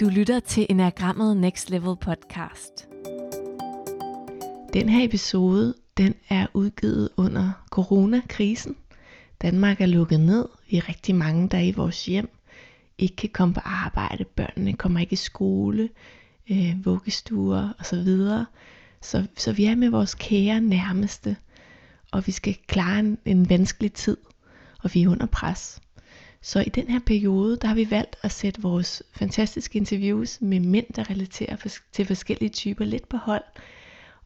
Du lytter til Enagrammet Next Level podcast. Den her episode, den er udgivet under coronakrisen. Danmark er lukket ned. Vi er rigtig mange, der er i vores hjem. Ikke kan komme på arbejde. Børnene kommer ikke i skole, øh, vuggestuer osv. Så, så vi er med vores kære nærmeste. Og vi skal klare en, en vanskelig tid. Og vi er under pres. Så i den her periode, der har vi valgt at sætte vores fantastiske interviews med mænd, der relaterer til forskellige typer lidt på hold,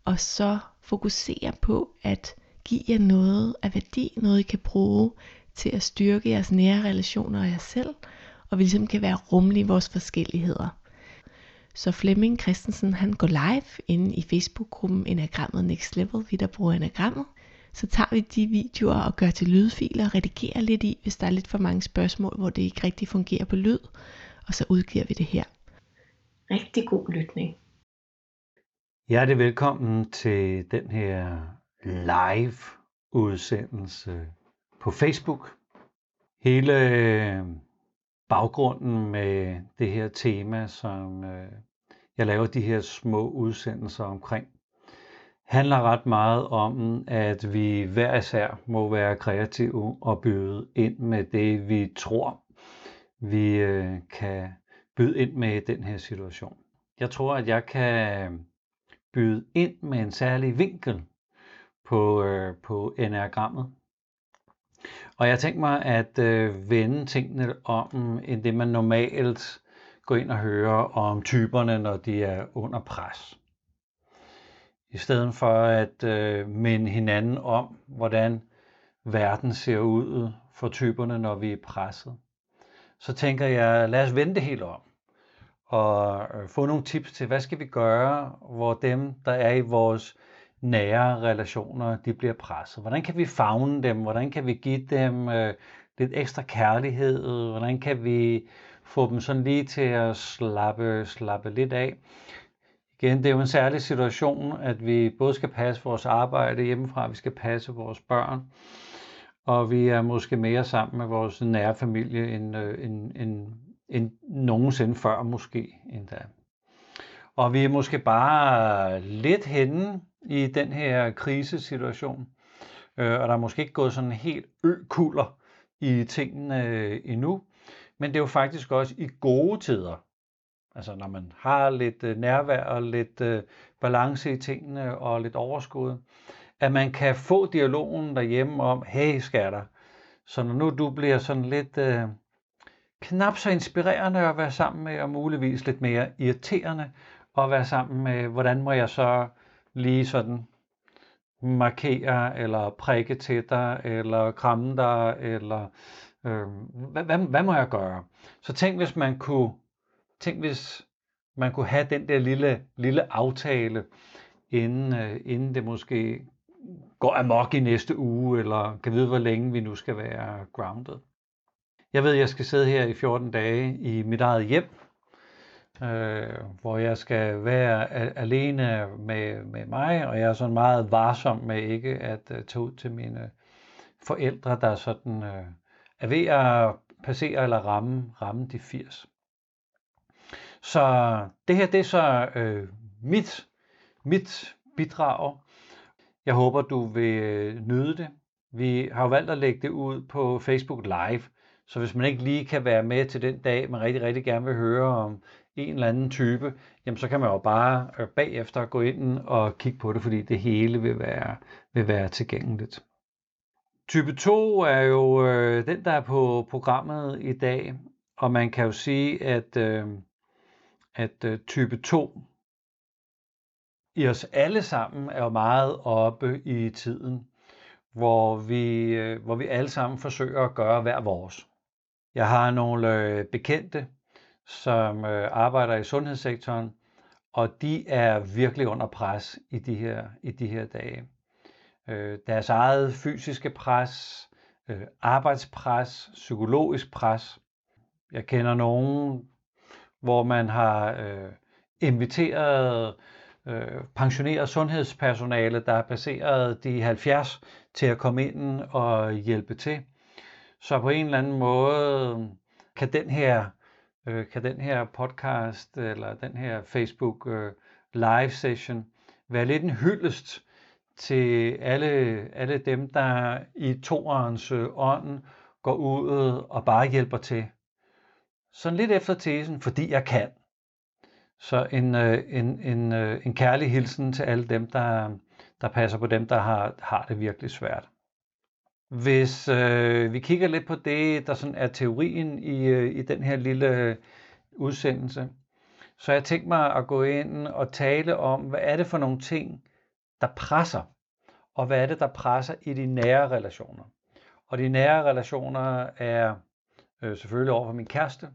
og så fokusere på at give jer noget af værdi, noget I kan bruge til at styrke jeres nære relationer og jer selv, og vi ligesom kan være rummelige i vores forskelligheder. Så Flemming Christensen, han går live inde i Facebook-gruppen Enagrammet Next Level, vi der bruger Enagrammet, så tager vi de videoer og gør til lydfiler og redigerer lidt i, hvis der er lidt for mange spørgsmål, hvor det ikke rigtig fungerer på lyd, og så udgiver vi det her. Rigtig god lytning. Hjertelig velkommen til den her live udsendelse på Facebook. Hele baggrunden med det her tema, som øh, jeg laver de her små udsendelser omkring, handler ret meget om, at vi hver især må være kreative og byde ind med det, vi tror, vi øh, kan byde ind med i den her situation. Jeg tror, at jeg kan byde ind med en særlig vinkel på, øh, på enagrammet. Og jeg tænker mig at øh, vende tingene om, end det man normalt går ind og hører om typerne, når de er under pres i stedet for at øh, minde hinanden om, hvordan verden ser ud for typerne, når vi er presset. Så tænker jeg, lad os vende det helt om og øh, få nogle tips til, hvad skal vi gøre, hvor dem, der er i vores nære relationer, de bliver presset. Hvordan kan vi fagne dem? Hvordan kan vi give dem øh, lidt ekstra kærlighed? Hvordan kan vi få dem sådan lige til at slappe, slappe lidt af? Igen, det er jo en særlig situation, at vi både skal passe vores arbejde hjemmefra, vi skal passe vores børn, og vi er måske mere sammen med vores nære familie end, øh, end, end, end nogensinde før måske endda. Og vi er måske bare lidt henne i den her krisesituation, øh, og der er måske ikke gået sådan helt ø-kulder i tingene øh, endnu, men det er jo faktisk også i gode tider, Altså når man har lidt øh, nærvær og lidt øh, balance i tingene og lidt overskud, at man kan få dialogen derhjemme om, hey skatter, så når nu du bliver sådan lidt øh, knap så inspirerende at være sammen med, og muligvis lidt mere irriterende at være sammen med, hvordan må jeg så lige sådan markere, eller prikke til dig, eller kramme dig, eller øh, hvad, hvad, hvad må jeg gøre? Så tænk, hvis man kunne tænk hvis man kunne have den der lille, lille aftale, inden, øh, inden det måske går amok i næste uge, eller kan vide, hvor længe vi nu skal være grounded. Jeg ved, jeg skal sidde her i 14 dage i mit eget hjem, øh, hvor jeg skal være alene med, med mig, og jeg er sådan meget varsom med ikke at øh, tage ud til mine forældre, der sådan øh, er ved at passere eller ramme, ramme de 80. Så det her, det er så øh, mit, mit bidrag. Jeg håber, du vil øh, nyde det. Vi har jo valgt at lægge det ud på Facebook Live, så hvis man ikke lige kan være med til den dag, man rigtig, rigtig gerne vil høre om en eller anden type, jamen så kan man jo bare øh, bagefter gå ind og kigge på det, fordi det hele vil være, vil være tilgængeligt. Type 2 er jo øh, den, der er på programmet i dag, og man kan jo sige, at øh, at øh, type 2 i os alle sammen er jo meget oppe i tiden, hvor vi, øh, hvor vi alle sammen forsøger at gøre hver vores. Jeg har nogle øh, bekendte, som øh, arbejder i sundhedssektoren, og de er virkelig under pres i de her, i de her dage. Øh, deres eget fysiske pres, øh, arbejdspres, psykologisk pres. Jeg kender nogen, hvor man har øh, inviteret øh, pensioneret sundhedspersonale, der er baseret de 70 til at komme ind og hjælpe til. Så på en eller anden måde kan den her øh, kan den her podcast eller den her Facebook øh, live session være lidt en hyldest til alle, alle dem, der i toerens øh, ånd går ud og bare hjælper til. Sådan lidt efter tesen, fordi jeg kan. Så en, øh, en, en, øh, en kærlig hilsen til alle dem, der, der passer på dem, der har, har det virkelig svært. Hvis øh, vi kigger lidt på det, der sådan er teorien i, øh, i den her lille øh, udsendelse, så jeg tænkt mig at gå ind og tale om, hvad er det for nogle ting, der presser, og hvad er det, der presser i de nære relationer. Og de nære relationer er øh, selvfølgelig over for min kæreste,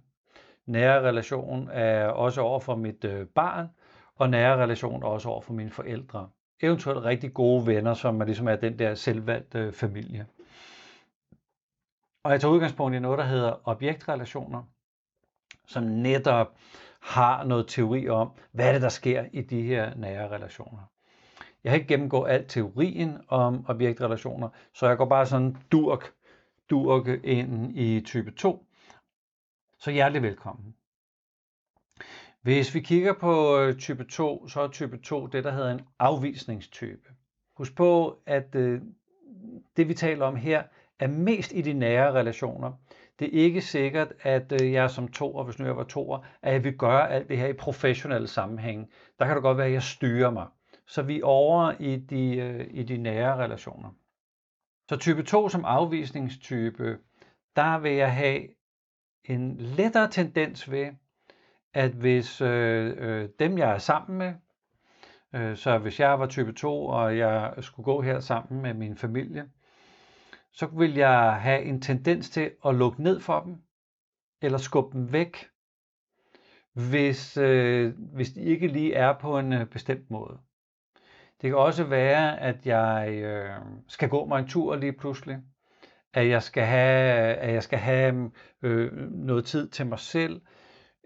nære relation er også over for mit øh, barn, og nære relation også over for mine forældre. Eventuelt rigtig gode venner, som er, ligesom er den der selvvalgte øh, familie. Og jeg tager udgangspunkt i noget, der hedder objektrelationer, som netop har noget teori om, hvad er det, der sker i de her nære relationer. Jeg har ikke gennemgået al teorien om objektrelationer, så jeg går bare sådan durk, durk ind i type 2. Så hjertelig velkommen. Hvis vi kigger på øh, type 2, så er type 2 det, der hedder en afvisningstype. Husk på, at øh, det vi taler om her, er mest i de nære relationer. Det er ikke sikkert, at øh, jeg som toer, hvis nu jeg var toer, at jeg vil gøre alt det her i professionelle sammenhæng. Der kan det godt være, at jeg styrer mig. Så vi er over i de, øh, i de nære relationer. Så type 2 som afvisningstype, der vil jeg have en lettere tendens ved, at hvis øh, øh, dem, jeg er sammen med, øh, så hvis jeg var type 2, og jeg skulle gå her sammen med min familie, så vil jeg have en tendens til at lukke ned for dem, eller skubbe dem væk, hvis, øh, hvis de ikke lige er på en øh, bestemt måde. Det kan også være, at jeg øh, skal gå mig en tur lige pludselig, at jeg skal have, at jeg skal have øh, noget tid til mig selv.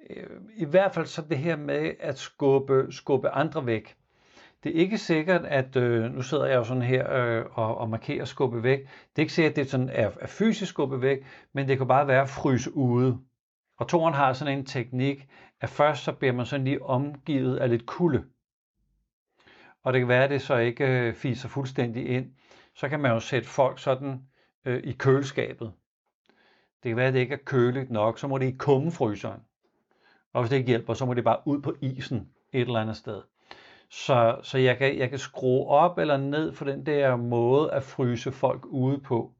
Øh, I hvert fald så det her med at skubbe, skubbe andre væk. Det er ikke sikkert, at øh, nu sidder jeg jo sådan her øh, og, og markerer skubbe væk. Det er ikke sikkert, at det sådan er, er fysisk skubbe væk, men det kan bare være at fryse ude. Og toren har sådan en teknik, at først så bliver man sådan lige omgivet af lidt kulde. Og det kan være, at det så ikke øh, fiser fuldstændig ind. Så kan man jo sætte folk sådan øh, i køleskabet. Det kan være, at det ikke er køligt nok, så må det i kummefryseren. Og hvis det ikke hjælper, så må det bare ud på isen et eller andet sted. Så, så jeg, kan, jeg kan skrue op eller ned for den der måde at fryse folk ude på.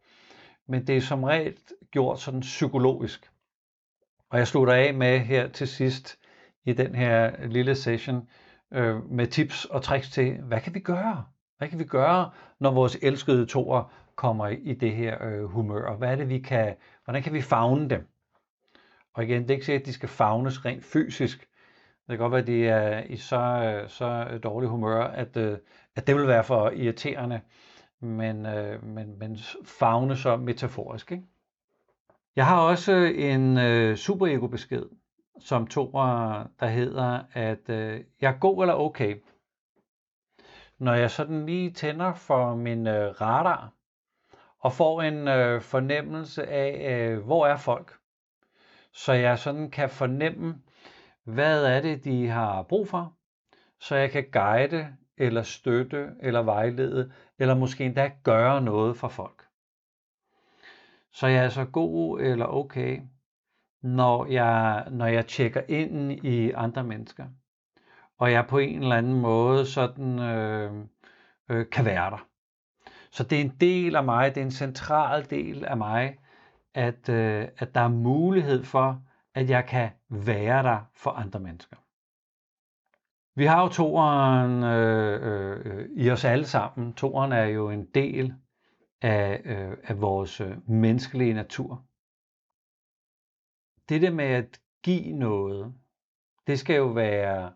Men det er som regel gjort sådan psykologisk. Og jeg slutter af med her til sidst i den her lille session øh, med tips og tricks til, hvad kan vi gøre? Hvad kan vi gøre, når vores elskede toer kommer i det her øh, humør? Hvad er det, vi kan, hvordan kan vi fagne dem? Og igen, det er ikke sikkert, at de skal fagnes rent fysisk, det kan godt være, at de er i så, øh, så dårlig humør, at, øh, at det vil være for irriterende, men, øh, men, men fagne så metaforisk. Ikke? Jeg har også øh, en øh, superego-besked, som to, der hedder, at øh, jeg er god eller okay. Når jeg sådan lige tænder for min øh, radar, og får en øh, fornemmelse af, øh, hvor er folk, så jeg sådan kan fornemme, hvad er det, de har brug for, så jeg kan guide eller støtte eller vejlede, eller måske endda gøre noget for folk. Så jeg er så god eller okay, når jeg, når jeg tjekker ind i andre mennesker, og jeg på en eller anden måde sådan øh, øh, kan være der. Så det er en del af mig, det er en central del af mig, at, øh, at der er mulighed for, at jeg kan være der for andre mennesker. Vi har jo toeren øh, øh, i os alle sammen. Toeren er jo en del af, øh, af vores øh, menneskelige natur. Det der med at give noget, det skal jo være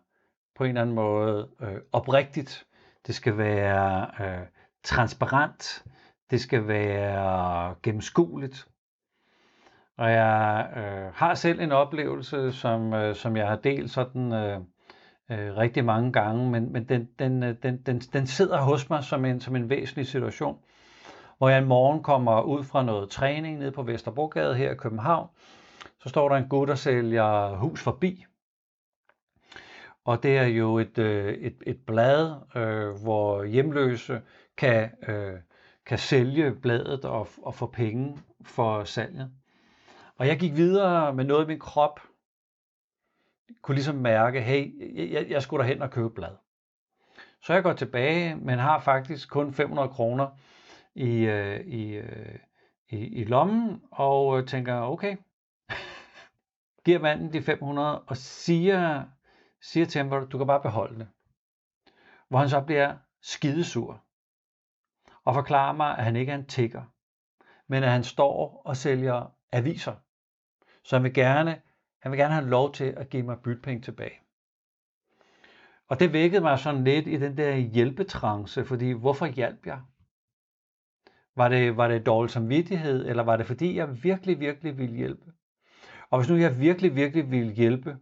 på en eller anden måde øh, oprigtigt. Det skal være øh, transparent. Det skal være gennemskueligt. Og jeg øh, har selv en oplevelse, som, øh, som jeg har delt sådan øh, øh, rigtig mange gange, men, men den, den, øh, den, den, den sidder hos mig som en, som en væsentlig situation, hvor jeg en morgen kommer ud fra noget træning nede på Vesterbrogade her i København, så står der en gut, der sælger hus forbi. Og det er jo et, øh, et, et blad, øh, hvor hjemløse kan, øh, kan sælge bladet og, og få penge for salget. Og jeg gik videre med noget i min krop, kunne ligesom mærke, hey, jeg, jeg skulle derhen og købe blad. Så jeg går tilbage, men har faktisk kun 500 kroner i, øh, i, øh, i, i lommen, og øh, tænker, okay, giver manden de 500 og siger, siger til ham, du kan bare beholde det. Hvor han så bliver skidesur og forklarer mig, at han ikke er en tigger, men at han står og sælger aviser. Så han vil gerne, han vil gerne have lov til at give mig bytpenge tilbage. Og det vækkede mig sådan lidt i den der hjælpetrance, fordi hvorfor hjalp jeg? Var det, var det dårlig samvittighed, eller var det fordi, jeg virkelig, virkelig ville hjælpe? Og hvis nu jeg virkelig, virkelig ville hjælpe,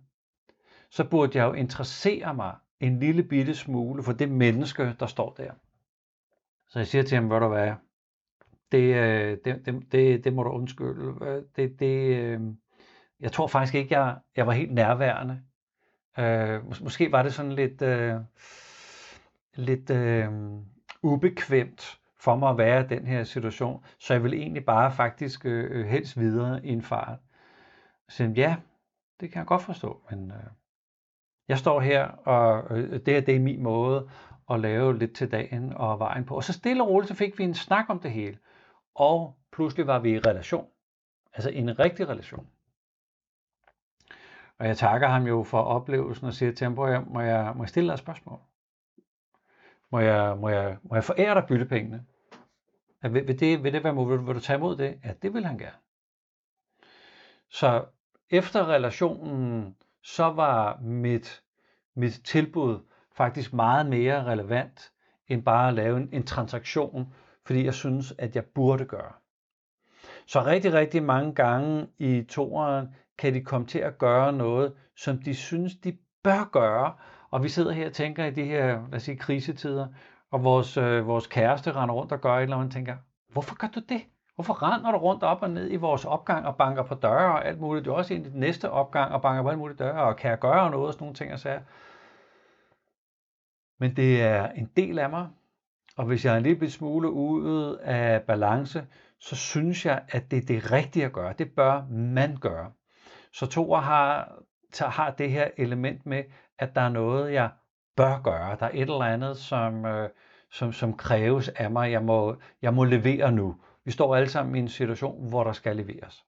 så burde jeg jo interessere mig en lille bitte smule for det menneske, der står der. Så jeg siger til ham, hvor du hvad, det, øh, det, det, det, det må du undskylde. Det, det, øh, jeg tror faktisk ikke, jeg, jeg var helt nærværende. Øh, mås- måske var det sådan lidt, øh, lidt øh, ubekvemt for mig at være i den her situation, så jeg vil egentlig bare faktisk øh, øh helst videre i en fart. Så ja, det kan jeg godt forstå, men øh, jeg står her, og øh, det, er, det er min måde at lave lidt til dagen og vejen på. Og så stille og roligt, så fik vi en snak om det hele. Og pludselig var vi i relation. Altså en rigtig relation. Og jeg takker ham jo for oplevelsen og siger til ham, må jeg, må jeg, må jeg stille dig et spørgsmål? Må jeg, må jeg, må jeg forære dig byttepengene? Vil, vil, det, vil det være muligt? Vil du tage imod det? Ja, det vil han gerne. Så efter relationen, så var mit, mit tilbud faktisk meget mere relevant, end bare at lave en, en transaktion, fordi jeg synes, at jeg burde gøre. Så rigtig, rigtig mange gange i toeren kan de komme til at gøre noget, som de synes, de bør gøre. Og vi sidder her og tænker i de her, lad os sige, krisetider, og vores, øh, vores kæreste render rundt og gør et eller andet, og tænker, hvorfor gør du det? Hvorfor render du rundt op og ned i vores opgang og banker på døre og alt muligt? Du er også ind i den næste opgang og banker på alt muligt døre, og kan jeg gøre noget og sådan nogle ting og sager. Men det er en del af mig, og hvis jeg er en lille smule ude af balance, så synes jeg, at det er det rigtige at gøre. Det bør man gøre. Så Thor har, har det her element med, at der er noget, jeg bør gøre. Der er et eller andet, som, øh, som, som kræves af mig. Jeg må, jeg må levere nu. Vi står alle sammen i en situation, hvor der skal leveres.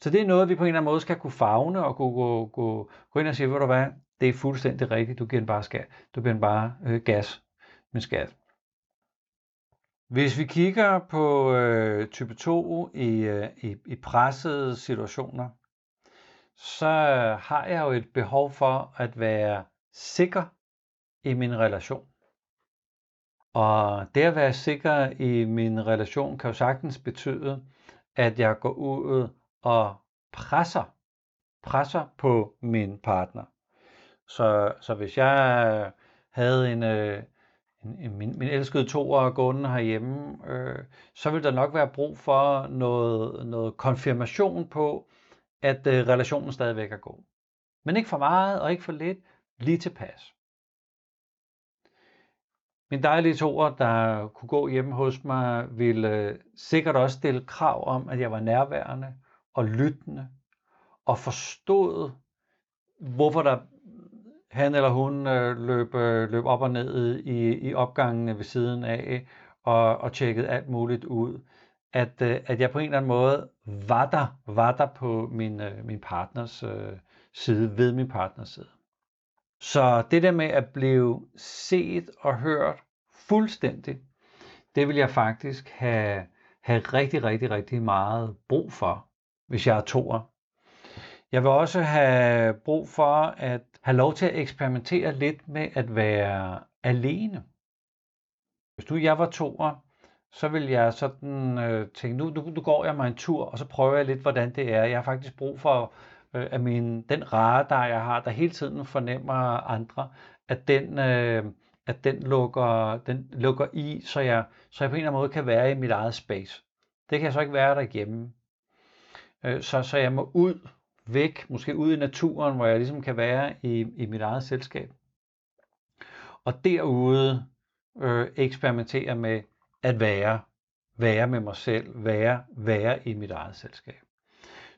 Så det er noget, vi på en eller anden måde skal kunne fagne og kunne gå, gå, gå ind og sige, ved du hvad, det er fuldstændig rigtigt, du giver den bare skat. Du giver den bare øh, gas med skat. Hvis vi kigger på øh, type 2 i, øh, i, i pressede situationer, så har jeg jo et behov for at være sikker i min relation. Og det at være sikker i min relation kan jo sagtens betyde, at jeg går ud og presser, presser på min partner. Så, så hvis jeg havde en, øh, en, min, min elskede toer gående herhjemme, øh, så ville der nok være brug for noget, noget konfirmation på, at øh, relationen stadigvæk er god. Men ikke for meget og ikke for lidt, lige tilpas. Min dejlige toer, der kunne gå hjemme hos mig, ville øh, sikkert også stille krav om, at jeg var nærværende og lyttende og forstod, hvorfor der han eller hun øh, løb, øh, løb op og ned i, i opgangene ved siden af og, og tjekkede alt muligt ud. At, øh, at jeg på en eller anden måde var der, var der på min, øh, min partners øh, side, ved min partners side. Så det der med at blive set og hørt fuldstændig, det vil jeg faktisk have, have rigtig, rigtig, rigtig meget brug for, hvis jeg er toer. Jeg vil også have brug for at have lov til at eksperimentere lidt med at være alene. Hvis du jeg var toer, så vil jeg sådan øh, tænke, nu, nu, nu går jeg mig en tur, og så prøver jeg lidt, hvordan det er. Jeg har faktisk brug for, øh, at min, den radar, jeg har, der hele tiden fornemmer andre, at den, øh, at den, lukker, den lukker i, så jeg, så jeg på en eller anden måde kan være i mit eget space. Det kan jeg så ikke være derhjemme. Øh, så, så jeg må ud, væk, måske ud i naturen, hvor jeg ligesom kan være i, i mit eget selskab. Og derude øh, eksperimentere med at være, være med mig selv, være, være i mit eget selskab.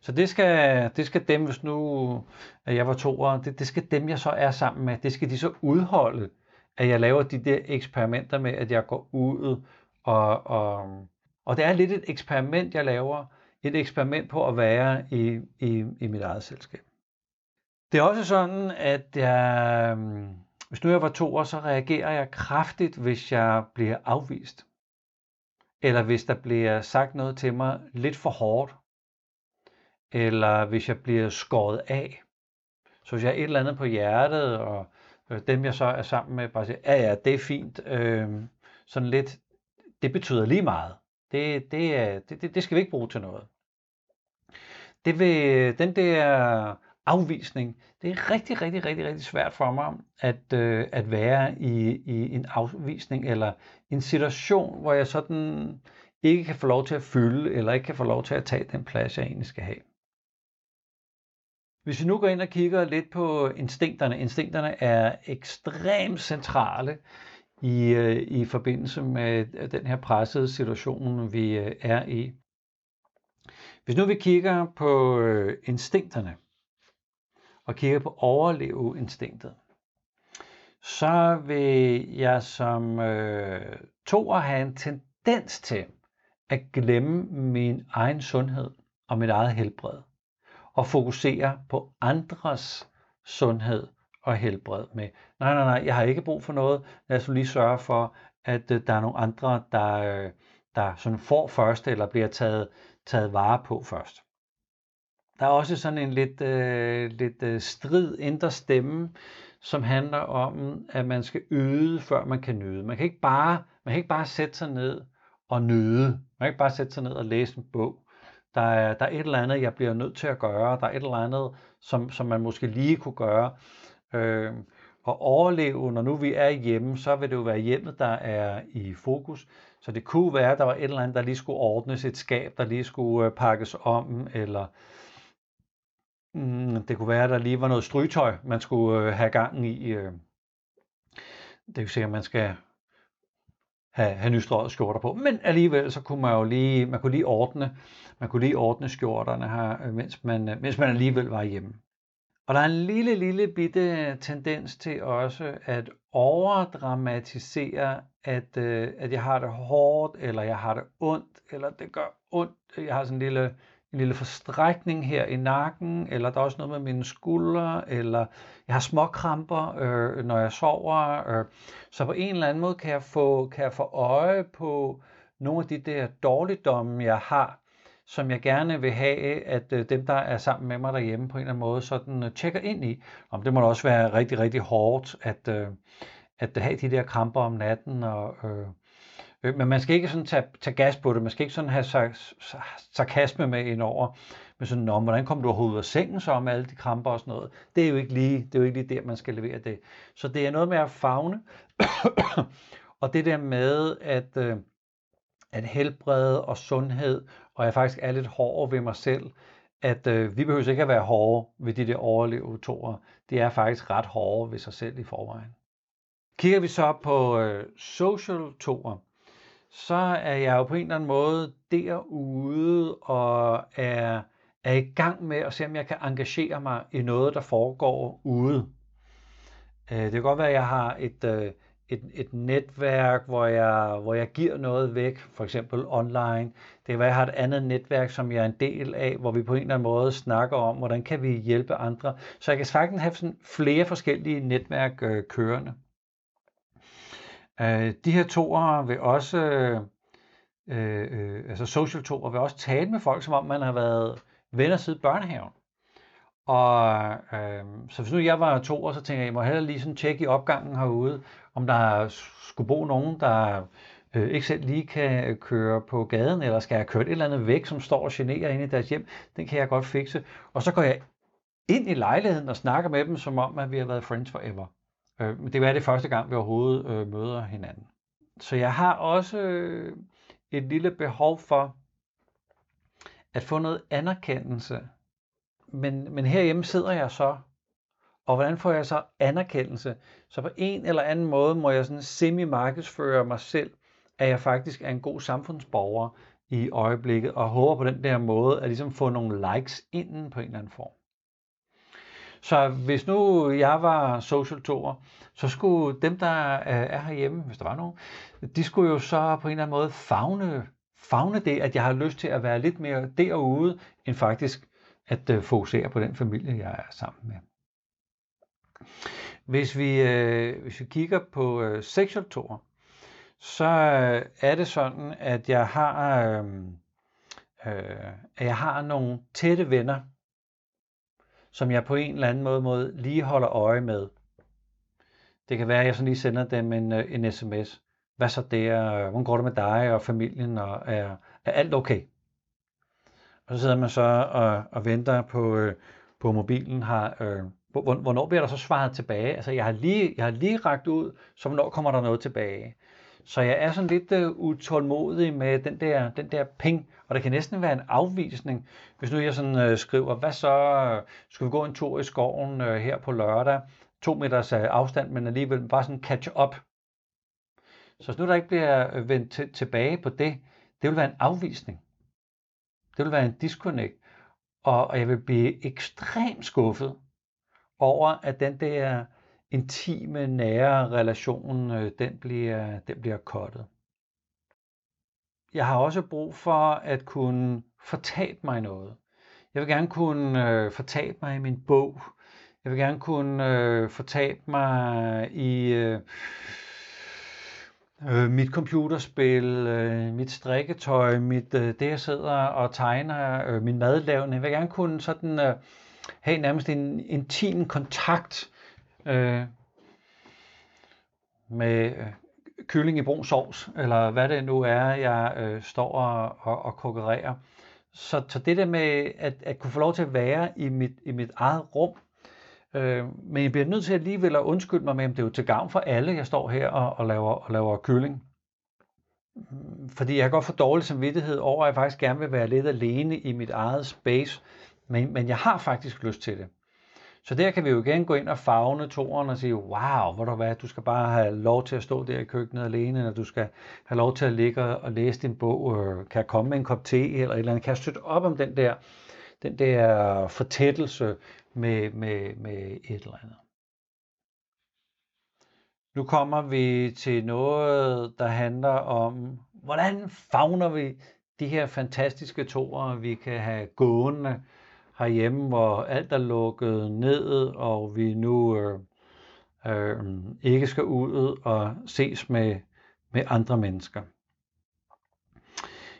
Så det skal, det skal dem, hvis nu at jeg var toer, det, det skal dem, jeg så er sammen med, det skal de så udholde, at jeg laver de der eksperimenter med, at jeg går ud og, og, og det er lidt et eksperiment, jeg laver, et eksperiment på at være i, i, i mit eget selskab. Det er også sådan, at jeg, øhm, hvis nu jeg var toer, så reagerer jeg kraftigt, hvis jeg bliver afvist. Eller hvis der bliver sagt noget til mig lidt for hårdt. Eller hvis jeg bliver skåret af. Så hvis jeg har et eller andet på hjertet, og øh, dem jeg så er sammen med, bare siger, ja ja, det er fint. Øh, sådan lidt, det betyder lige meget. Det, det, er, det, det skal vi ikke bruge til noget. Det vil, den der afvisning, det er rigtig, rigtig, rigtig, rigtig svært for mig at, øh, at være i, i en afvisning eller en situation, hvor jeg sådan ikke kan få lov til at fylde, eller ikke kan få lov til at tage den plads, jeg egentlig skal have. Hvis vi nu går ind og kigger lidt på instinkterne, instinkterne er ekstremt centrale i, øh, i forbindelse med øh, den her pressede situation, vi øh, er i. Hvis nu vi kigger på øh, instinkterne, og kigger på overleveinstinktet, så vil jeg som øh, toer have en tendens til at glemme min egen sundhed og mit eget helbred, og fokusere på andres sundhed og helbred med, nej, nej, nej, jeg har ikke brug for noget, lad os lige sørge for, at øh, der er nogle andre, der, øh, der sådan får først, eller bliver taget, taget vare på først. Der er også sådan en lidt, øh, lidt øh, strid indre stemme, som handler om, at man skal yde, før man kan nyde. Man kan ikke bare, man kan ikke bare sætte sig ned og nyde. Man kan ikke bare sætte sig ned og læse en bog. Der er, der er et eller andet, jeg bliver nødt til at gøre. Der er et eller andet, som, som man måske lige kunne gøre. Øh, og overleve, når nu vi er hjemme, så vil det jo være hjemmet, der er i fokus. Så det kunne være, at der var et eller andet, der lige skulle ordnes, et skab, der lige skulle øh, pakkes om, eller mm, det kunne være, at der lige var noget strygetøj, man skulle øh, have gang i. Øh. Det Det jo sikkert, at man skal have, have nystrøget skjorter på. Men alligevel, så kunne man jo lige, man kunne lige ordne, man kunne lige ordne skjorterne her, mens man, mens man alligevel var hjemme. Og der er en lille, lille bitte tendens til også at overdramatisere, at, øh, at jeg har det hårdt, eller jeg har det ondt, eller det gør ondt. Jeg har sådan en lille, en lille forstrækning her i nakken, eller der er også noget med mine skuldre, eller jeg har småkramper, øh, når jeg sover. Øh. Så på en eller anden måde kan jeg få, kan jeg få øje på nogle af de der dårligdomme, jeg har, som jeg gerne vil have, at øh, dem, der er sammen med mig derhjemme på en eller anden måde, sådan øh, tjekker ind i. Om det må da også være rigtig, rigtig hårdt, at, øh, at have de der kramper om natten. Og, øh, øh, men man skal ikke sådan tage, tage gas på det. Man skal ikke sådan have sarkasme med ind over. Men sådan, Nå, hvordan kom du overhovedet af sengen så med alle de kramper og sådan noget. Det er jo ikke lige, det er jo ikke lige der, man skal levere det. Så det er noget med at fagne. og det der med, at, øh, at helbred og sundhed og jeg faktisk er lidt hård ved mig selv, at øh, vi behøver ikke at være hårde ved de der overlevetorer. De er faktisk ret hårde ved sig selv i forvejen. Kigger vi så på øh, social toer, så er jeg jo på en eller anden måde derude og er, er i gang med at se, om jeg kan engagere mig i noget, der foregår ude. Øh, det kan godt være, at jeg har et, øh, et, et netværk, hvor jeg, hvor jeg giver noget væk, for eksempel online. Det kan være, at jeg har et andet netværk, som jeg er en del af, hvor vi på en eller anden måde snakker om, hvordan kan vi hjælpe andre. Så jeg kan sagtens have sådan flere forskellige netværk øh, kørende. Øh, de her toer vil også, øh, øh, altså social toer vil også tale med folk, som om man har været venner siden børnehaven. Og øh, så hvis nu jeg var to år, så tænker jeg, jeg må hellere lige sådan tjekke i opgangen herude, om der skulle bo nogen, der øh, ikke selv lige kan øh, køre på gaden, eller skal jeg køre et eller andet væk, som står og generer inde i deres hjem. Den kan jeg godt fikse. Og så går jeg ind i lejligheden og snakker med dem, som om, at vi har været friends forever. Øh, det er det første gang, vi overhovedet øh, møder hinanden. Så jeg har også øh, et lille behov for, at få noget anerkendelse. Men, men herhjemme sidder jeg så, og hvordan får jeg så anerkendelse? Så på en eller anden måde må jeg sådan semi-markedsføre mig selv, at jeg faktisk er en god samfundsborger i øjeblikket, og håber på den der måde at ligesom få nogle likes inden på en eller anden form. Så hvis nu jeg var social tour, så skulle dem, der øh, er herhjemme, hvis der var nogen, de skulle jo så på en eller anden måde fagne, fagne det, at jeg har lyst til at være lidt mere derude, end faktisk at øh, fokusere på den familie, jeg er sammen med. Hvis vi, øh, hvis vi kigger på øh, sexual så så er det sådan, at jeg har, øh, øh, at jeg har nogle tætte venner, som jeg på en eller anden måde, måde lige holder øje med. Det kan være, at jeg sådan lige sender dem en, øh, en sms. Hvad så der? Hvordan går det med dig og familien? Og er, er alt okay? Og så sidder man så og, og venter på, øh, på mobilen. Har, øh, hvornår bliver der så svaret tilbage? Altså, jeg har lige, jeg har lige ragt ud, så hvornår kommer der noget tilbage? Så jeg er sådan lidt uh, utålmodig med den der, den der ping, og det kan næsten være en afvisning, hvis nu jeg sådan uh, skriver, hvad så, skal vi gå en tur i skoven uh, her på lørdag, to meters uh, afstand, men alligevel bare sådan catch up. Så hvis nu der ikke bliver vendt t- tilbage på det, det vil være en afvisning. Det vil være en disconnect, og, og jeg vil blive ekstremt skuffet over, at den der intime, nære relation, øh, den bliver, den bliver kottet. Jeg har også brug for at kunne fortabe mig noget. Jeg vil gerne kunne øh, fortabe mig i min bog. Jeg vil gerne kunne øh, fortabe mig i øh, øh, mit computerspil, øh, mit strikketøj, mit, øh, det jeg sidder og tegner, øh, min madlavning. Jeg vil gerne kunne sådan øh, have nærmest en intim kontakt øh, med øh, kylling i brun sovs, eller hvad det nu er, jeg øh, står og, og, og konkurrerer. Så, så det der med at, at kunne få lov til at være i mit, i mit eget rum, øh, men jeg bliver nødt til alligevel at undskylde mig med, at det er jo til gavn for alle, jeg står her og, og, laver, og laver kylling. Fordi jeg har godt for dårlig samvittighed over, at jeg faktisk gerne vil være lidt alene i mit eget space, men, men jeg har faktisk lyst til det. Så der kan vi jo igen gå ind og fagne toren og sige, wow, hvor du hvad, du skal bare have lov til at stå der i køkkenet alene, eller du skal have lov til at ligge og læse din bog, øh, kan jeg komme med en kop te, eller et eller andet, kan jeg støtte op om den der, den der fortættelse med, med, med et eller andet. Nu kommer vi til noget, der handler om, hvordan fagner vi de her fantastiske toer, vi kan have gående, herhjemme, hvor alt er lukket ned, og vi nu øh, øh, ikke skal ud og ses med, med andre mennesker.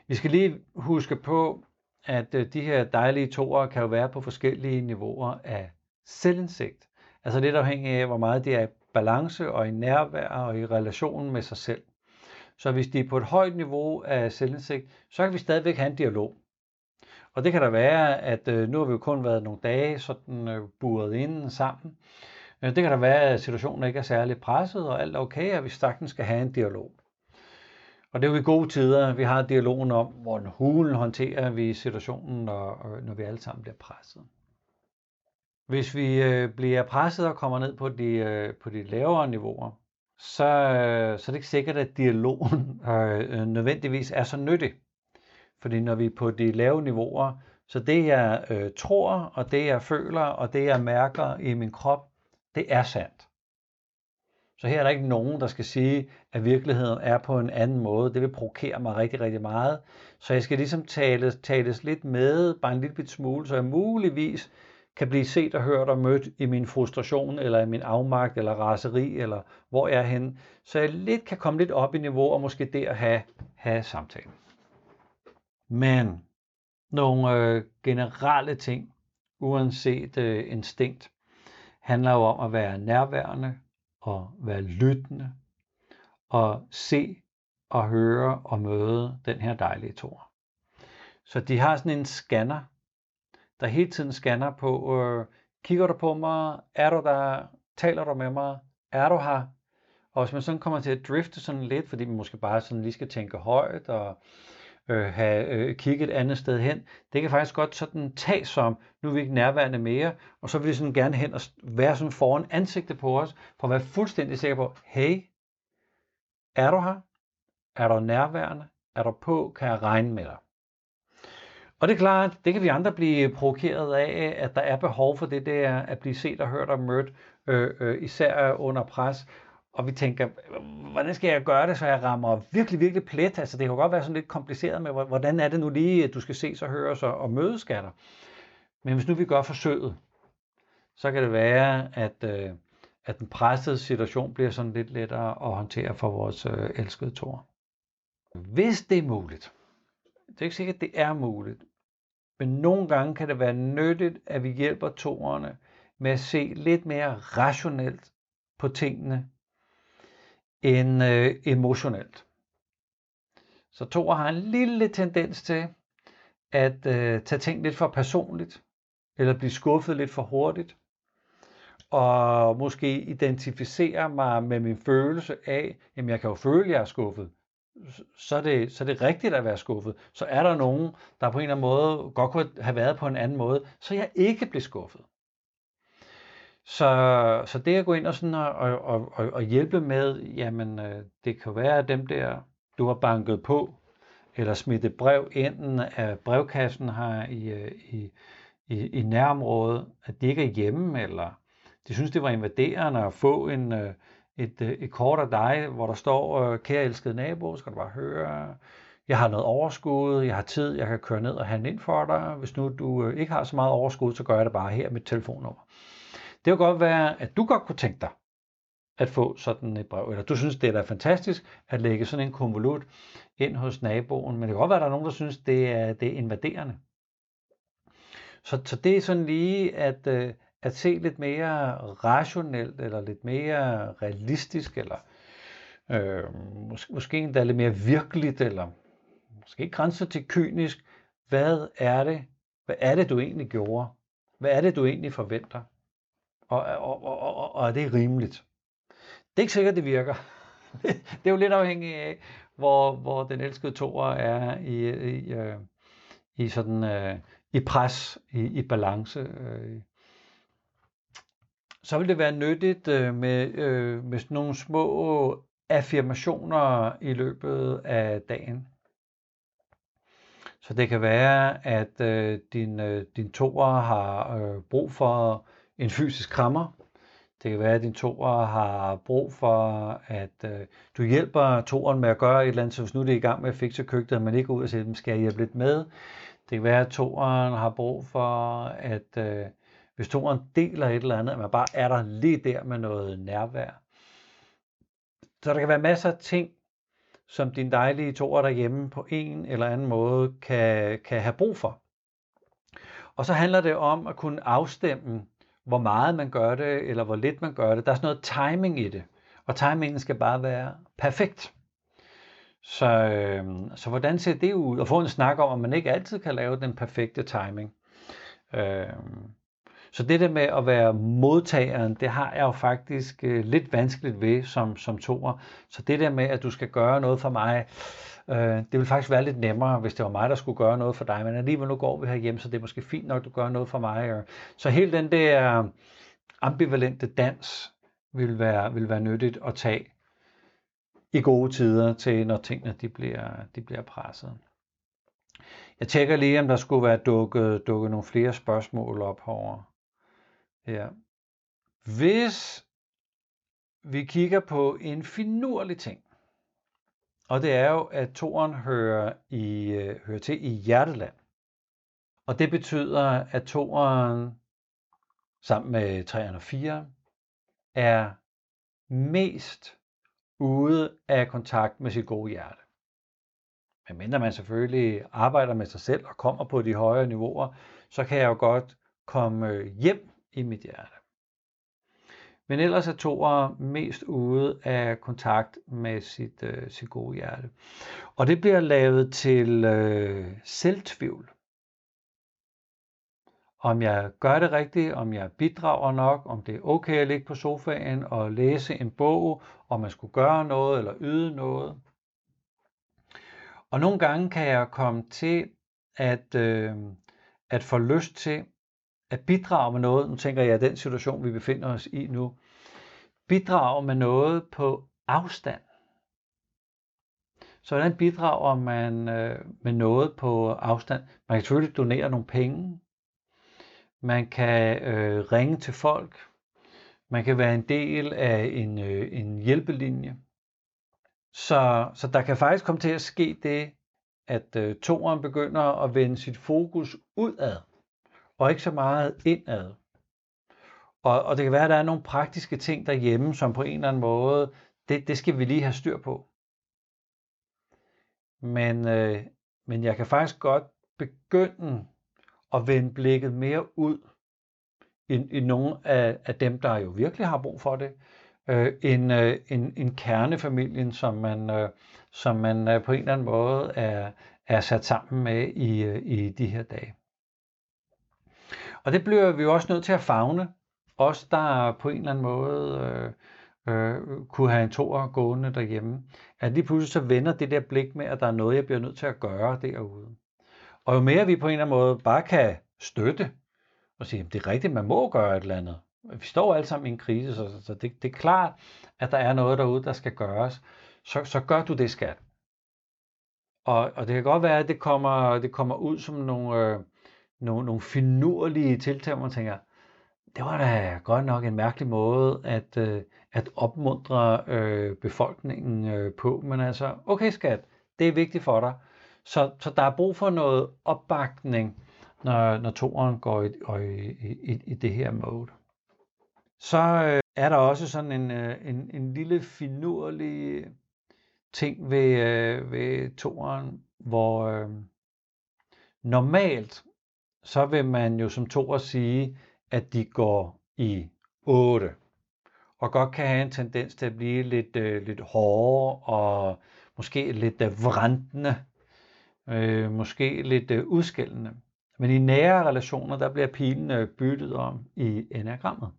Vi skal lige huske på, at øh, de her dejlige toer kan jo være på forskellige niveauer af selvindsigt. Altså lidt afhængig af, hvor meget det er i balance og i nærvær og i relationen med sig selv. Så hvis de er på et højt niveau af selvindsigt, så kan vi stadigvæk have en dialog. Og det kan der være, at øh, nu har vi jo kun været nogle dage sådan øh, buret inden sammen. Øh, det kan der være, at situationen ikke er særlig presset, og alt er okay, og vi sagtens skal have en dialog. Og det er jo i gode tider, vi har dialogen om, hvordan hulen håndterer vi situationen, når, når vi alle sammen bliver presset. Hvis vi øh, bliver presset og kommer ned på de, øh, på de lavere niveauer, så, øh, så er det ikke sikkert, at dialogen øh, øh nødvendigvis er så nyttig. Fordi når vi er på de lave niveauer, så det jeg øh, tror, og det jeg føler, og det jeg mærker i min krop, det er sandt. Så her er der ikke nogen, der skal sige, at virkeligheden er på en anden måde. Det vil provokere mig rigtig, rigtig meget. Så jeg skal ligesom tales, tales lidt med, bare en lille bit smule, så jeg muligvis kan blive set og hørt og mødt i min frustration, eller i min afmagt, eller raseri, eller hvor jeg er henne. Så jeg lidt kan komme lidt op i niveau, og måske der have, have samtalen. Men nogle øh, generelle ting, uanset øh, instinkt, handler jo om at være nærværende og være lyttende og se og høre og møde den her dejlige tor. Så de har sådan en scanner, der hele tiden scanner på, øh, kigger du på mig, er du der, taler du med mig, er du her? Og hvis man sådan kommer til at drifte sådan lidt, fordi man måske bare sådan lige skal tænke højt og øh, have øh, kigget et andet sted hen. Det kan faktisk godt sådan tages som, nu er vi ikke nærværende mere, og så vil de sådan gerne hen og være sådan foran ansigtet på os, for at være fuldstændig sikker på, hey, er du her? Er du nærværende? Er du på? Kan jeg regne med dig? Og det er klart, det kan vi andre blive provokeret af, at der er behov for det der at blive set og hørt og mødt, øh, øh, især under pres. Og vi tænker, hvordan skal jeg gøre det, så jeg rammer virkelig, virkelig plet? Altså det kan godt være sådan lidt kompliceret med, hvordan er det nu lige, at du skal ses og høres og, og mødes, skatter. Men hvis nu vi gør forsøget, så kan det være, at, øh, at den pressede situation bliver sådan lidt lettere at håndtere for vores øh, elskede tor. Hvis det er muligt, det er ikke sikkert, at det er muligt, men nogle gange kan det være nyttigt, at vi hjælper toerne med at se lidt mere rationelt på tingene end øh, emotionelt. Så Thor har en lille tendens til at øh, tage ting lidt for personligt, eller blive skuffet lidt for hurtigt, og måske identificere mig med min følelse af, jamen jeg kan jo føle, at jeg er skuffet, så er, det, så er det rigtigt at være skuffet. Så er der nogen, der på en eller anden måde godt kunne have været på en anden måde, så jeg ikke bliver skuffet. Så, så det at gå ind og, sådan og, og, og, og hjælpe med, jamen øh, det kan være at dem der, du har banket på, eller smidt et brev enden af brevkassen her i, øh, i, i, i nærområdet, at de ikke er hjemme, eller de synes, det var invaderende at få en, øh, et, øh, et kort af dig, hvor der står, øh, kære elskede nabo, skal du bare høre, jeg har noget overskud, jeg har tid, jeg kan køre ned og handle ind for dig. Hvis nu du øh, ikke har så meget overskud, så gør jeg det bare her med telefonnummer. Det kan godt være, at du godt kunne tænke dig at få sådan et brev, eller du synes, det er da fantastisk at lægge sådan en konvolut ind hos naboen, men det kan godt være, at der er nogen, der synes, det er, det er invaderende. Så, så det er sådan lige at, øh, at se lidt mere rationelt, eller lidt mere realistisk, eller øh, måske, måske endda lidt mere virkeligt, eller måske grænser til kynisk. Hvad er det? Hvad er det, du egentlig gjorde? Hvad er det, du egentlig forventer? Og, og, og, og, og er det rimeligt? Det er ikke sikkert, det virker. det er jo lidt afhængigt af, hvor, hvor den elskede toer er i, i, øh, i sådan øh, i pres, i, i balance. Øh. Så vil det være nyttigt øh, med, øh, med sådan nogle små affirmationer i løbet af dagen. Så det kan være, at øh, din, øh, din toer har øh, brug for en fysisk krammer. Det kan være, at din toer har brug for, at øh, du hjælper toeren med at gøre et eller andet, så hvis nu det er i gang med at fikse køkkenet, men ikke ud og siger, skal jeg hjælpe lidt med. Det kan være, at toeren har brug for, at øh, hvis toeren deler et eller andet, at man bare er der lige der med noget nærvær. Så der kan være masser af ting, som din dejlige toer derhjemme på en eller anden måde kan, kan have brug for. Og så handler det om at kunne afstemme hvor meget man gør det, eller hvor lidt man gør det. Der er sådan noget timing i det. Og timingen skal bare være perfekt. Så, øh, så hvordan ser det ud? Og få en snak om, at man ikke altid kan lave den perfekte timing. Øh, så det der med at være modtageren, det har jeg jo faktisk øh, lidt vanskeligt ved som, som toer. Så det der med, at du skal gøre noget for mig, øh, det vil faktisk være lidt nemmere, hvis det var mig, der skulle gøre noget for dig. Men alligevel nu går vi hjem, så det er måske fint nok, du gør noget for mig. Så hele den der ambivalente dans vil være, vil være nyttigt at tage i gode tider til, når tingene de bliver, de bliver presset. Jeg tjekker lige, om der skulle være dukket, dukket nogle flere spørgsmål op herovre. Ja. Hvis vi kigger på en finurlig ting, og det er jo, at toren hører, i, øh, hører til i hjerteland. Og det betyder, at toren sammen med 3 og 4 er mest ude af kontakt med sit gode hjerte. Men mindre man selvfølgelig arbejder med sig selv og kommer på de højere niveauer, så kan jeg jo godt komme øh, hjem i mit hjerte. Men ellers er toer mest ude af kontakt med sit, øh, sit gode hjerte. Og det bliver lavet til øh, selvtvivl. Om jeg gør det rigtigt, om jeg bidrager nok, om det er okay at ligge på sofaen og læse en bog, om man skulle gøre noget eller yde noget. Og nogle gange kan jeg komme til at, øh, at få lyst til at bidrage med noget. Nu tænker jeg, at den situation, vi befinder os i nu, bidrage med noget på afstand. Så hvordan bidrager man øh, med noget på afstand? Man kan selvfølgelig donere nogle penge. Man kan øh, ringe til folk. Man kan være en del af en, øh, en hjælpelinje. Så, så der kan faktisk komme til at ske det, at øh, toren begynder at vende sit fokus udad, og ikke så meget indad. Og, og det kan være, at der er nogle praktiske ting derhjemme, som på en eller anden måde, det, det skal vi lige have styr på. Men, øh, men jeg kan faktisk godt begynde at vende blikket mere ud i, i nogle af, af dem, der jo virkelig har brug for det, øh, en, øh, en, en kernefamilien, som man, øh, som man øh, på en eller anden måde er, er sat sammen med i, øh, i de her dage. Og det bliver vi jo også nødt til at fagne. Os, der på en eller anden måde øh, øh, kunne have en toer gående derhjemme. At lige pludselig så vender det der blik med, at der er noget, jeg bliver nødt til at gøre derude. Og jo mere vi på en eller anden måde bare kan støtte og sige, at det er rigtigt, man må gøre et eller andet. Vi står alle sammen i en krise, så, så det, det er klart, at der er noget derude, der skal gøres. Så, så gør du det, skat. Og, og det kan godt være, at det kommer, det kommer ud som nogle, øh, nogle, nogle finurlige tiltag, hvor man tænker, det var da godt nok en mærkelig måde at, øh, at opmuntre øh, befolkningen øh, på. Men altså, okay skat, det er vigtigt for dig. Så, så der er brug for noget opbakning, når, når toren går i, i, i, i det her mode. Så øh, er der også sådan en, øh, en, en lille finurlig ting ved, øh, ved toren, hvor øh, normalt så vil man jo som toer sige, at de går i 8 og godt kan have en tendens til at blive lidt, øh, lidt hårdere og måske lidt øh, vrantende, øh, måske lidt øh, udskældende. Men i nære relationer, der bliver pilen øh, byttet om i enagrammet.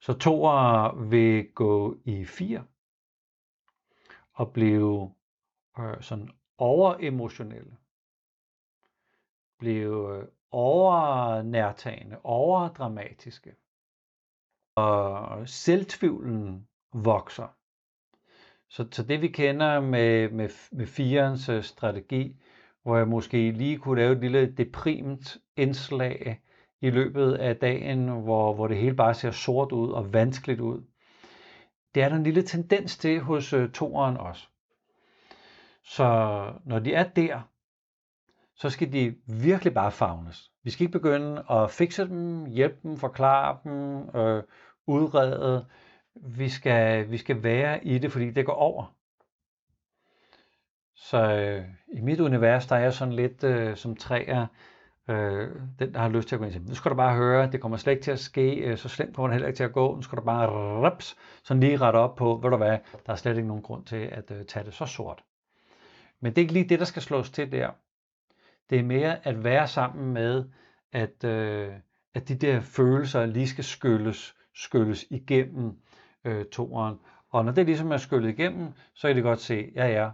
Så toer vil gå i 4 og blive øh, sådan overemotionelle. Blive øh, overnærtagende, overdramatiske. Og selvtvivlen vokser. Så, så det vi kender med, med, med firens øh, strategi, hvor jeg måske lige kunne lave et lille deprimt indslag i løbet af dagen, hvor, hvor det hele bare ser sort ud og vanskeligt ud. Det er der en lille tendens til hos øh, toeren også. Så når de er der, så skal de virkelig bare fagnes. Vi skal ikke begynde at fikse dem, hjælpe dem, forklare dem, øh, udrede. Vi skal, vi skal være i det, fordi det går over. Så øh, i mit univers, der er jeg sådan lidt øh, som træer, øh, den der har lyst til at gå ind til. Nu skal du bare høre, det kommer slet ikke til at ske, øh, så slemt kommer det heller ikke til at gå. Nu skal du bare rips, sådan lige rette op på, ved du hvad, der er slet ikke nogen grund til at øh, tage det så sort. Men det er ikke lige det, der skal slås til der. Det er mere at være sammen med, at, øh, at de der følelser lige skal skylles, skylles igennem øh, toren. Og når det ligesom er skyllet igennem, så kan de godt se, ja ja,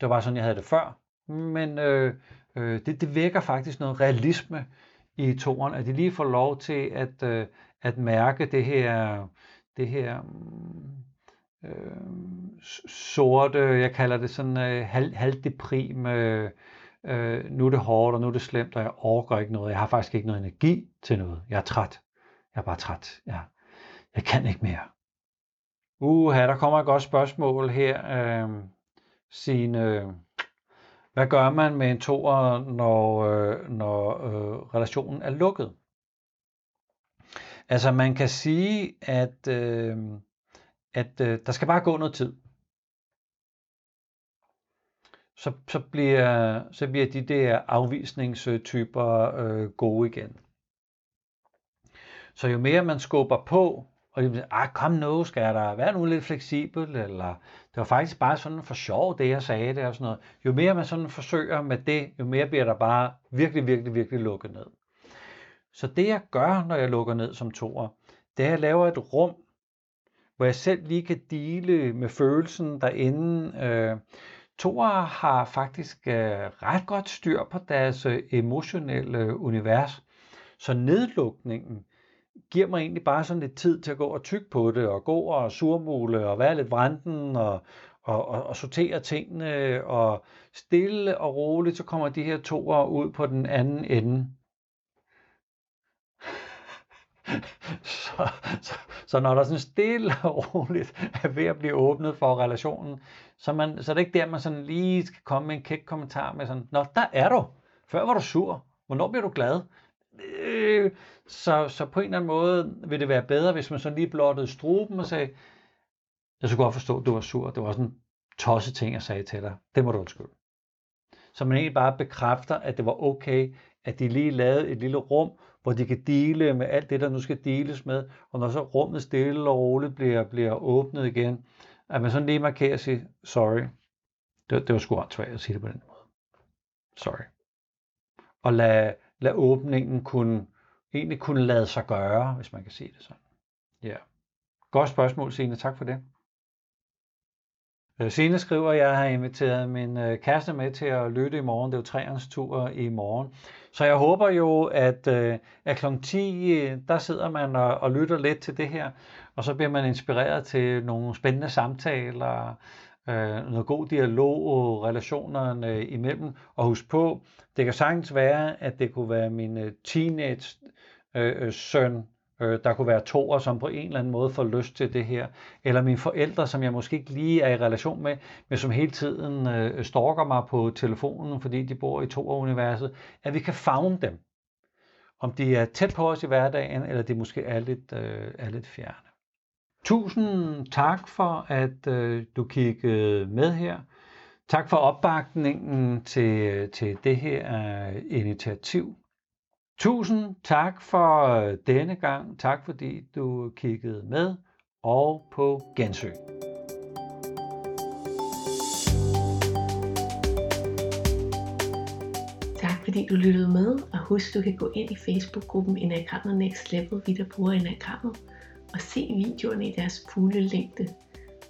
det var bare sådan, jeg havde det før. Men øh, øh, det, det vækker faktisk noget realisme i toren, at de lige får lov til at, øh, at mærke det her, det her øh, sorte, jeg kalder det sådan øh, halv, halvdeprim, øh, øh, nu er det hårdt, og nu er det slemt, og jeg overgår ikke noget. Jeg har faktisk ikke noget energi til noget. Jeg er træt. Jeg er bare træt. Jeg, jeg kan ikke mere. Uha, der kommer et godt spørgsmål her. Øh, Signe, hvad gør man med en toer, når, øh, når øh, relationen er lukket? Altså man kan sige, at, øh, at øh, der skal bare gå noget tid så, så, bliver, så bliver de der afvisningstyper øh, gode igen. Så jo mere man skubber på, og de siger, ah, kom nu, skal der være nu lidt fleksibel, eller det var faktisk bare sådan for sjov, det jeg sagde det, og sådan noget. Jo mere man sådan forsøger med det, jo mere bliver der bare virkelig, virkelig, virkelig lukket ned. Så det jeg gør, når jeg lukker ned som toer, det er, at jeg laver et rum, hvor jeg selv lige kan dele med følelsen derinde, øh, Toer har faktisk øh, ret godt styr på deres øh, emotionelle univers. Så nedlukningen giver mig egentlig bare sådan lidt tid til at gå og tykke på det, og gå og surmule, og være lidt vranden, og, og, og, og sortere tingene, og stille og roligt, så kommer de her toer ud på den anden ende. så, så, så når der sådan stille og roligt er ved at blive åbnet for relationen, så, man, så er det ikke der, man sådan lige skal komme med en kæk kommentar med sådan, Nå, der er du. Før var du sur. Hvornår bliver du glad? Øh, så, så på en eller anden måde vil det være bedre, hvis man så lige blottede struben og sagde, jeg skulle godt forstå, at du var sur. Det var sådan en tosset ting, jeg sagde til dig. Det må du undskylde. Så man egentlig bare bekræfter, at det var okay, at de lige lavede et lille rum, hvor de kan dele med alt det, der nu skal deles med. Og når så rummet stille og roligt bliver, bliver åbnet igen, at man sådan lige markerer og siger, sorry, det, det var sgu svært at sige det på den måde. Sorry. Og lad, lad åbningen kunne, egentlig kunne lade sig gøre, hvis man kan sige det sådan. Ja. Godt spørgsmål, Signe. Tak for det. Øh, skriver, at jeg har inviteret min øh, kæreste med til at lytte i morgen. Det er jo træernes tur i morgen. Så jeg håber jo, at, øh, at kl. 10, øh, der sidder man og, og lytter lidt til det her, og så bliver man inspireret til nogle spændende samtaler, øh, noget god dialog og relationerne imellem. Og husk på, det kan sagtens være, at det kunne være min teenage øh, søn, Øh, der kunne være toer, som på en eller anden måde får lyst til det her. Eller mine forældre, som jeg måske ikke lige er i relation med, men som hele tiden øh, stalker mig på telefonen, fordi de bor i toer-universet. At vi kan fagne dem. Om de er tæt på os i hverdagen, eller de måske er lidt, øh, er lidt fjerne. Tusind tak for, at øh, du kiggede med her. Tak for opbakningen til, til det her øh, initiativ. Tusind tak for øh, denne gang. Tak fordi du kiggede med og på gensyn. Tak fordi du lyttede med, og husk du kan gå ind i Facebook-gruppen Enagrammet Next Level, vi der bruger Enagrammet, og se videoerne i deres fulde længde,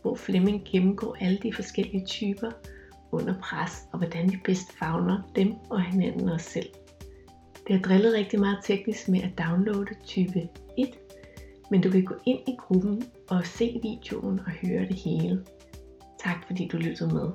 hvor Flemming gennemgår alle de forskellige typer under pres, og hvordan vi bedst fagner dem og hinanden os selv. Det har drillet rigtig meget teknisk med at downloade type 1, men du kan gå ind i gruppen og se videoen og høre det hele. Tak fordi du lyttede med.